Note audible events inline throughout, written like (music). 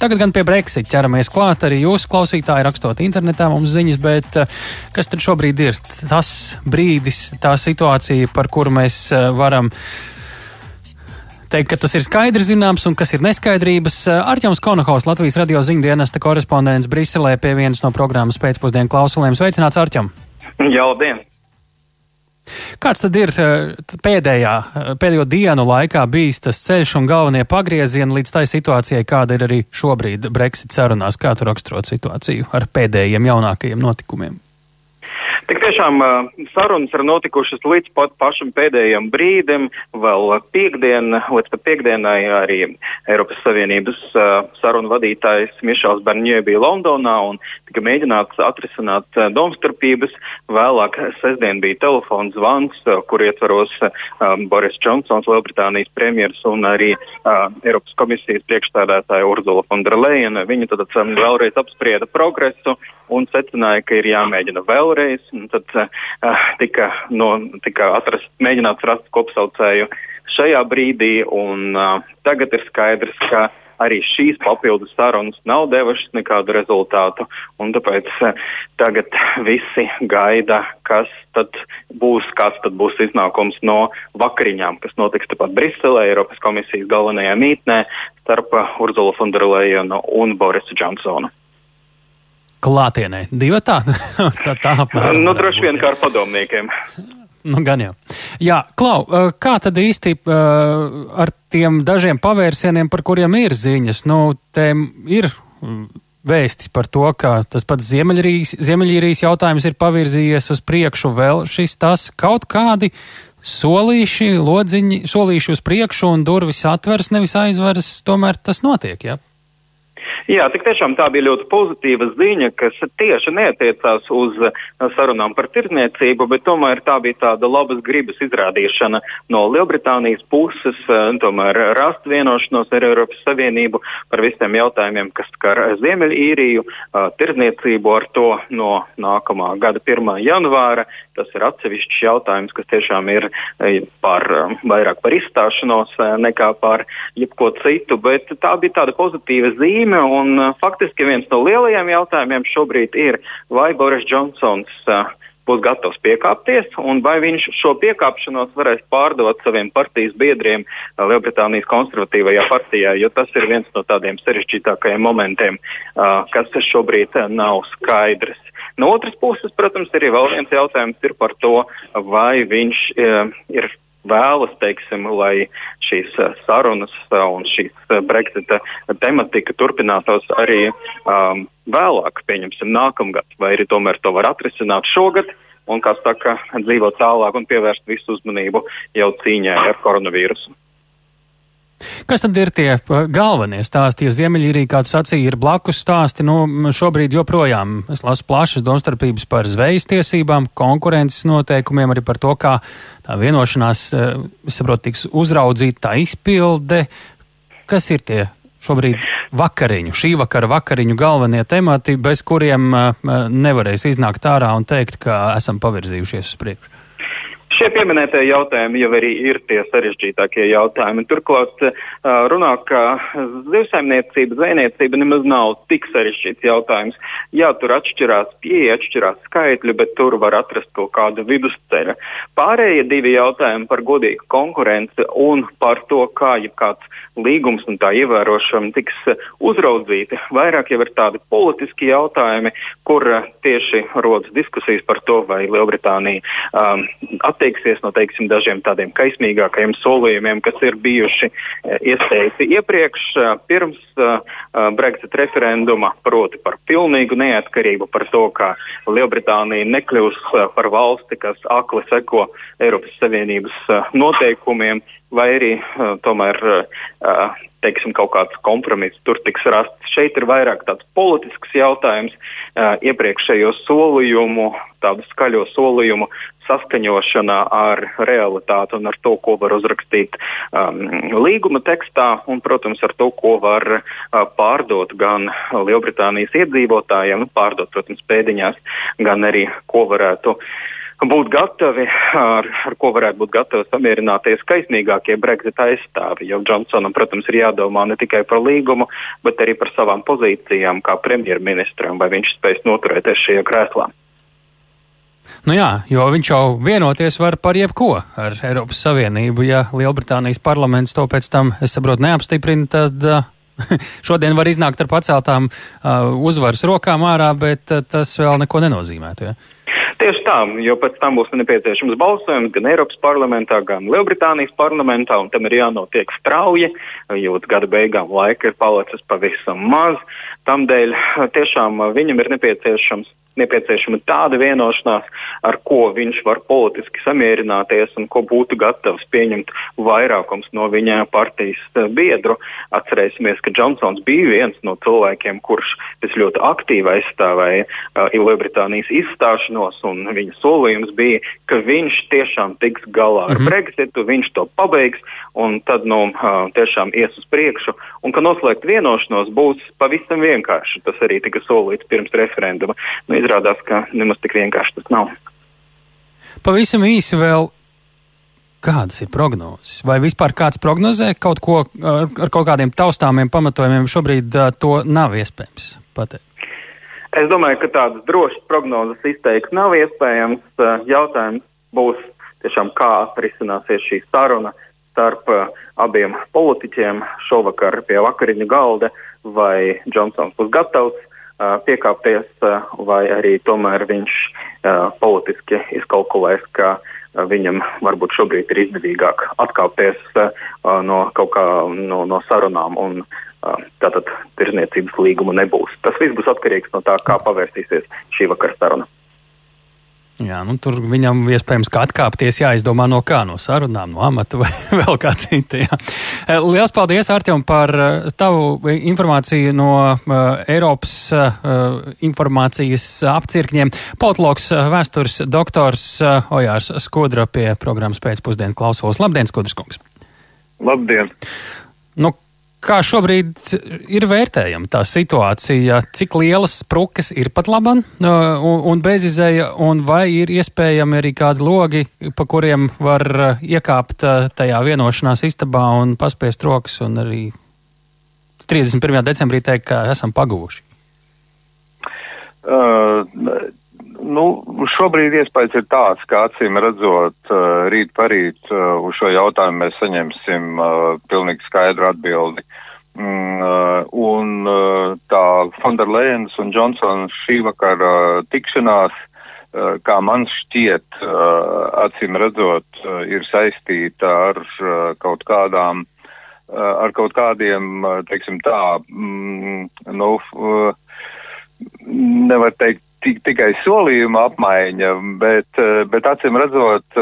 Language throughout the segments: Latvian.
Tagad gan pie Brexit ķeramies klāt. Arī jūs, klausītāji, rakstot internetā mums ziņas, bet eh, kas tad šobrīd ir tas brīdis, tā situācija, par kuru mēs eh, varam teikt, ka tas ir skaidrs zināms un kas ir neskaidrības. Eh, Arķems Konohaus, Latvijas radio ziņdienesta korespondents Briselē pie vienas no programmas pēcpusdienu klausulēm. Sveicināts, Arķem! Jā, labdien! Kāds tad ir eh, pēdējā, eh, pēdējo dienu laikā bijis tas ceļš un galvenie pagriezieni līdz tai situācijai, kāda ir arī šobrīd Brexit sarunās? Kā tu raksturot situāciju ar pēdējiem jaunākajiem notikumiem? Tik tiešām sarunas ir notikušas līdz pat pašam pēdējiem brīdim. Vēl piekdien, līdz pat piekdienai arī Eiropas Savienības sarunu vadītājs Mišels Barņē bija Londonā un tika mēģināts atrisināt domstarpības. Vēlāk sestdien bija telefons zvans, kur ietvaros Boris Džonsons, Lielbritānijas premjeras un arī Eiropas komisijas priekšstādātāja Urzula Fonderleina. Viņi tad vēlreiz apsprieda progresu un secināja, ka ir jāmēģina vēlreiz. Tad uh, tika, no, tika atrast, mēģināts rast kopsaucēju šajā brīdī, un uh, tagad ir skaidrs, ka arī šīs papildus sarunas nav devušas nekādu rezultātu. Tāpēc uh, tagad visi gaida, kas tad būs, kāds tad būs iznākums no vakariņām, kas notiks tepat Briselē, Eiropas komisijas galvenajā mītnē starp Urzulu Fonderleinu un Borisu Džonsonu klātienē. Divi tā, (laughs) tā, tā apmēram. Nu, droši vien kā ar padomniekiem. Nu, gan jau. Jā, Klau, kā tad īsti ar tiem dažiem pavērsieniem, par kuriem ir ziņas? Nu, te ir vēstis par to, ka tas pats Ziemeļīrijas jautājums ir pavirzījies uz priekšu vēl šis tas kaut kādi solīši, lodziņi, solīši uz priekšu un durvis atveras, nevis aizveras, tomēr tas notiek, jā? Ja? Jā, tik tiešām tā bija ļoti pozitīva ziņa, kas tieši neatiecās uz uh, sarunām par tirdzniecību, bet tomēr tā bija tāda labas gribas izrādīšana no Lielbritānijas puses, uh, tomēr rast vienošanos ar Eiropas Savienību par visiem jautājumiem, kas skar Ziemeļīriju, uh, tirdzniecību ar to no nākamā gada 1. janvāra. Tas ir atsevišķs jautājums, kas tiešām ir par, vairāk par izstāšanos nekā par jebko citu, bet tā bija tāda pozitīva zīme. Un, faktiski viens no lielajiem jautājumiem šobrīd ir, vai Boris Džonsons būs gatavs piekāpties, un vai viņš šo piekāpšanos varēs pārdot saviem partijas biedriem uh, Lielbritānijas konservatīvajā partijā, jo tas ir viens no tādiem sarežģītākajiem momentiem, uh, kas šobrīd uh, nav skaidrs. No otras puses, protams, arī vēl viens jautājums ir par to, vai viņš ir vēlas, teiksim, lai šīs eh, sarunas eh, un šīs eh, Brexita tematika turpinātos arī um, vēlāk, pieņemsim, nākamgad, vai arī tomēr to var atrisināt šogad. Un, kā saka, dzīvot tālāk un pievērst visu uzmanību jau cīņai ar koronavīrusu. Kas tad ir tie galvenie stāsti? Ja Ziemeļīrija, kā tu sacīji, ir blakus stāsti, nu, šobrīd joprojām es lasu plašas domstarpības par zvejas tiesībām, konkurences noteikumiem, arī par to, kā tā vienošanās, es saprotu, tiks uzraudzīta tā izpilde. Kas ir tie šobrīd vakariņu, šī vakara vakariņu galvenie temati, bez kuriem nevarēs iznākt ārā un teikt, ka esam pavirzījušies uz priekšu? Šie pieminētie jautājumi jau arī ir tie sarežģītākie jautājumi. Turklāt runā, ka zivsaimniecība, zvejniecība nemaz nav tik sarežģīts jautājums. Jā, tur atšķirās pieeja, atšķirās skaitļi, bet tur var atrast kaut kādu vidusceļu. Pārējie divi jautājumi par godīgu konkurenci un par to, kā jebkāds līgums un tā ievērošana tiks uzraudzīti. Vairāk jau ir tādi politiski jautājumi, kur tieši rodas diskusijas par to, vai Lielbritānija um, atteiksies no teiksim, dažiem tādiem kaismīgākajiem solījumiem, kas ir bijuši eh, ieteikti iepriekš, eh, pirms uh, Brexit referenduma, proti par pilnīgu neatkarību, par to, ka Lielbritānija nekļūs par valsti, kas akli seko Eiropas Savienības noteikumiem, vai arī uh, tomēr uh, teiksim, kaut kāds kompromiss tur tiks rasts. Šeit ir vairāk tāds politisks jautājums, uh, iepriekšējo solījumu, tādu skaļo solījumu saskaņošanā ar realitāti un ar to, ko var uzrakstīt um, līguma tekstā, un, protams, ar to, ko var uh, pārdot gan Lielbritānijas iedzīvotājiem, pārdot, protams, pēdiņās, gan arī ko varētu būt gatavi, ar, ar ko varētu būt gatavi samierināties kaismīgākie Brexit aizstāvi. Jo Džonsonam, protams, ir jādomā ne tikai par līgumu, bet arī par savām pozīcijām kā premjerministram, vai viņš spēs noturēties šajā krēslā. Nu jā, jo viņš jau vienoties var par jebko ar Eiropas Savienību. Ja Lielbritānijas parlaments to pēc tam, es saprotu, neapstiprina, tad uh, (laughs) šodien var iznākt ar paceltām uh, uzvaras rokām ārā, bet uh, tas vēl neko nenozīmētu. Ja? Tieši tā, jo pēc tam būs nepieciešams balsojums gan Eiropas parlamentā, gan Lielbritānijas parlamentā, un tam ir jānotiek strauji, jo līdz gada beigām laika ir palicis pavisam maz. Tamdēļ tiešām viņam ir nepieciešams nepieciešama tāda vienošanās, ar ko viņš var politiski samierināties un ko būtu gatavs pieņemt vairākums no viņa partijas biedru. Atcerēsimies, ka Džonsons bija viens no cilvēkiem, kurš ļoti aktīvi aizstāvēja uh, Lielbritānijas izstāšanos, un viņa solījums bija, ka viņš tiešām tiks galā ar mm -hmm. Brexitu, viņš to pabeigs, un tad nu, tiešām ies uz priekšu, un ka noslēgt vienošanos būs pavisam vienkārši. Tas arī tika solīts pirms referenduma. Nu, izrādās, ka nemaz tik vienkārši tas nav. Pavisam īsi vēl. Kādas ir prognozes? Vai vispār kāds prognozē kaut ko ar, ar kaut kādiem taustāmiem pamatojumiem? Šobrīd uh, to nav iespējams pateikt. Es domāju, ka tādas drošas prognozes izteikt nav iespējams. Uh, jautājums būs tiešām, kā atrisināsies šī saruna starp uh, abiem politiķiem šovakar pie vakariņu galda, vai Džonsons būs gatavs piekāpties, vai arī tomēr viņš politiski izkalkulēs, ka viņam varbūt šobrīd ir izdevīgāk atkāpties no kaut kā no, no sarunām un tātad tirzniecības līguma nebūs. Tas viss būs atkarīgs no tā, kā pavērsīsies šī vakara saruna. Jā, nu, tur viņam iespējams kā atkāpties jāizdomā no kā, no sarunām, no amata vai (laughs) vēl kā cita. Jā. Eh, Lielas paldies, Artjom, par eh, tavu informāciju no uh, Eiropas uh, informācijas apcirkņiem. Politologs, uh, vēstures doktors uh, Ojārs Skodra pie programmas pēcpusdienu klausos. Labdien, Skodras kungs! Labdien! Nu, Kā šobrīd ir vērtējama tā situācija, cik lielas sprukas ir pat laban un, un bezizēja, un vai ir iespējami arī kādi logi, pa kuriem var iekāpt tajā vienošanās istabā un paspiest rokas un arī 31. decembrī teikt, ka esam paguvuši? Uh, nu, šobrīd iespējas ir tāds, ka acīm redzot, uh, rīt parīt uh, uz šo jautājumu mēs saņemsim uh, pilnīgi skaidru atbildi. Mm, un tā Fonderlejens un Džonsons šī vakara tikšanās, kā man šķiet, acīm redzot, ir saistīta ar kaut kādām, ar kaut kādiem, teiksim tā, mm, nu, nevar teikt tikai solījuma apmaiņa, bet, bet acīm redzot,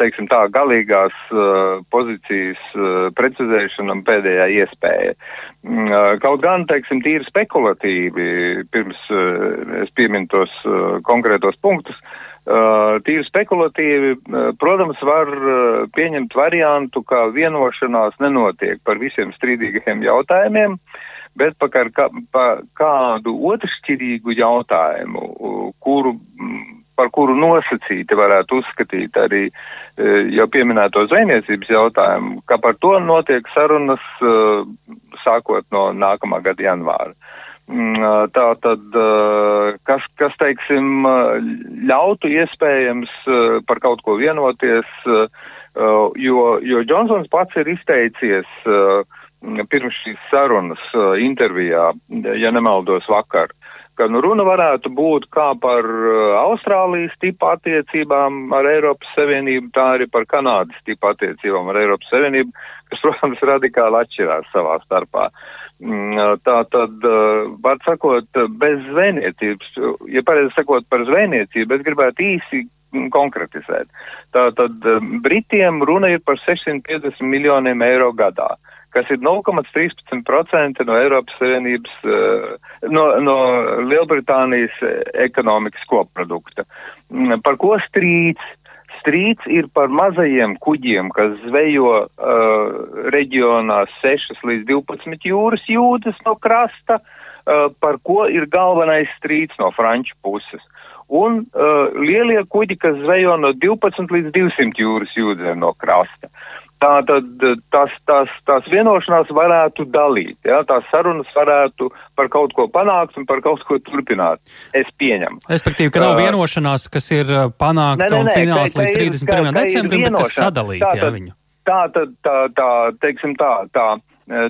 teiksim tā, galīgās uh, pozīcijas uh, precizēšana un pēdējā iespēja. Uh, kaut gan, teiksim, tīri spekulatīvi, pirms uh, es pieminu tos uh, konkrētos punktus, uh, tīri spekulatīvi, uh, protams, var uh, pieņemt variantu, ka vienošanās nenotiek par visiem strīdīgajiem jautājumiem, bet par kā, pa kādu otršķirīgu jautājumu, kuru par kuru nosacīti varētu uzskatīt arī e, jau pieminēto zvejniecības jautājumu, ka par to notiek sarunas e, sākot no nākamā gada janvāra. Mm, e, tā tad, kas, kas, teiksim, ļautu iespējams par kaut ko vienoties, jo, jo Džonsons pats ir izteicies pirms šīs sarunas intervijā, ja nemaldos vakar, ka nu, runa varētu būt kā par uh, Austrālijas tipu attiecībām ar Eiropas Savienību, tā arī par Kanādas tipu attiecībām ar Eiropas Savienību, kas, (laughs) protams, radikāli atšķirās savā starpā. Mm, uh, tā tad, var sakot, bez zvejniecības, ja pareizi sakot par zvejniecību, es gribētu īsi konkretizēt. Tātad Britiem runa ir par 650 miljoniem eiro gadā. Uh, kas ir 0,13% no Eiropas Savienības, eh, no, no Lielbritānijas ekonomikas koprodukta. Mm, par ko strīds? Strīds ir par mazajiem kuģiem, kas zvejo uh, reģionā 6 līdz 12 jūras jūdzes no krasta, uh, par ko ir galvenais strīds no franču puses. un uh, lielie kuģi, kas zvejo no 12 līdz 200 jūras jūdzēm no krasta. Tātad tās, tās, tās vienošanās varētu dalīt, ja? tās sarunas varētu par kaut ko panākt un par kaut ko turpināt. Es pieņemu. Respektīvi, ka nav uh, vienošanās, kas ir panākta nē, nē, nē, un fināls līdz 31. decembrim, bet kas sadalīt tā, jā, viņu. Tā, tā, tā, tā, teiksim tā, tā,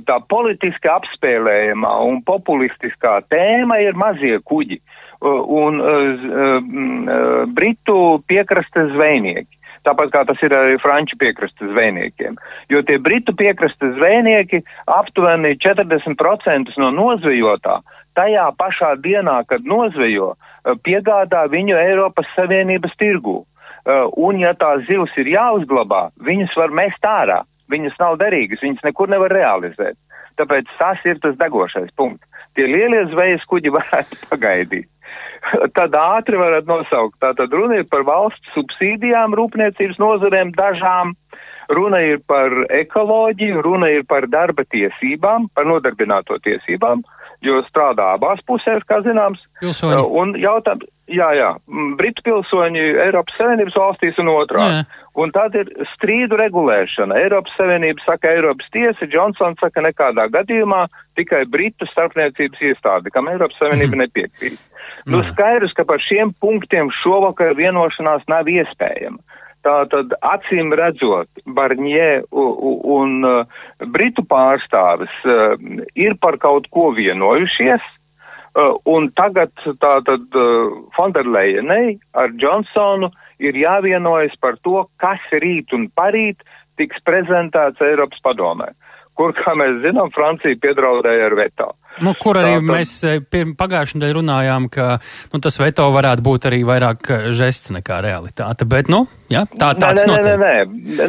tā politiski apspēlējamā un populistiskā tēma ir mazie kuģi un uh, uh, Britu piekrastes zvejnieki. Tāpat kā tas ir arī franču piekrastes zvejniekiem. Jo tie britu piekrastes zvejnieki aptuveni 40% no nozvejotā tajā pašā dienā, kad nozvejo, eh, piegādā viņu Eiropas Savienības tirgū. Eh, un ja tās zivs ir jāuzglabā, viņas var mest ārā. Viņas nav derīgas, viņas nekur nevar realizēt. Tāpēc tas ir tas degošais punkts. Tie lielie zvejas kuģi (laughs) varētu pagaidīt. tad ātri varat nosaukt. Tātad runa ir par valsts subsīdijām rūpniecības nozarēm dažām. Runa ir par ekoloģiju, runa ir par darba tiesībām, par nodarbināto tiesībām, jo strādā abās pusēs, kā zināms. Pilsoņi. Uh, un jautājums, jā, jā, Britu pilsoņi Eiropas Savienības valstīs un otrādi. Un tad ir strīdu regulēšana. Eiropas Savienība saka, Eiropas tiesa, Džonsons saka, nekādā gadījumā tikai Britu starpniecības iestāde, kam Eiropas Savienība mm. (laughs) nepiekrīt. Mm. Nu, skaidrs, ka par šiem punktiem šovakar vienošanās nav iespējama. Tātad, acīm redzot, Barņē un uh, Britu pārstāvis uh, ir par kaut ko vienojušies, uh, un tagad tātad Fonderlejenei ar Džonsonu ir jāvienojas par to, kas rīt un parīt tiks prezentēts Eiropas padomē, kur, kā mēs zinām, Francija piedraudēja ar veto. Nu, kur arī tā, tā... mēs eh, pagājušajā nedēļā runājām, ka nu, tas veto varētu būt arī vairāk eh, žests nekā realitāte. Bet, nu, jā, tā tāds nē, nē, nē,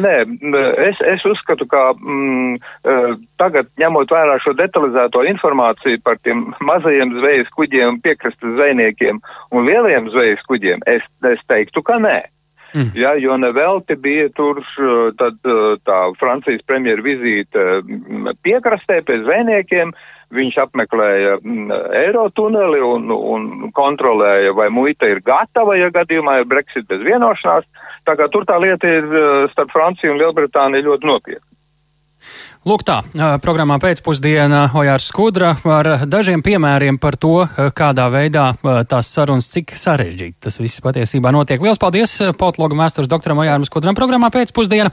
nē, nē. Es, es uzskatu, ka mm, eh, tagad, ņemot vērā šo detalizēto informāciju par tiem mazajiem zvejas kuģiem, piekrastes zvejniekiem un lielajiem zvejas kuģiem, es, es teiktu, ka nē. Mm. Ja, jo nevelti bija tur tad, tā Francijas premjera vizīte piekrastē pie zvejniekiem, Viņš apmeklēja mm, eiro tuneli un, un kontrolēja, vai muita ir gatava, ja gadījumā ir Brexit bez vienošanās. Tā kā tur tā lieta ir eh, starp Franciju un Lielbritāniju ļoti nopietna. Lūk tā, eh, programmā pēcpusdienā Ojārs Skudra ar dažiem piemēriem par to, eh, kādā veidā tās sarunas, cik sarežģīti tas viss patiesībā notiek. Lielas paldies politologam vēstures doktoram Ojāram Skudram programmā pēcpusdienā.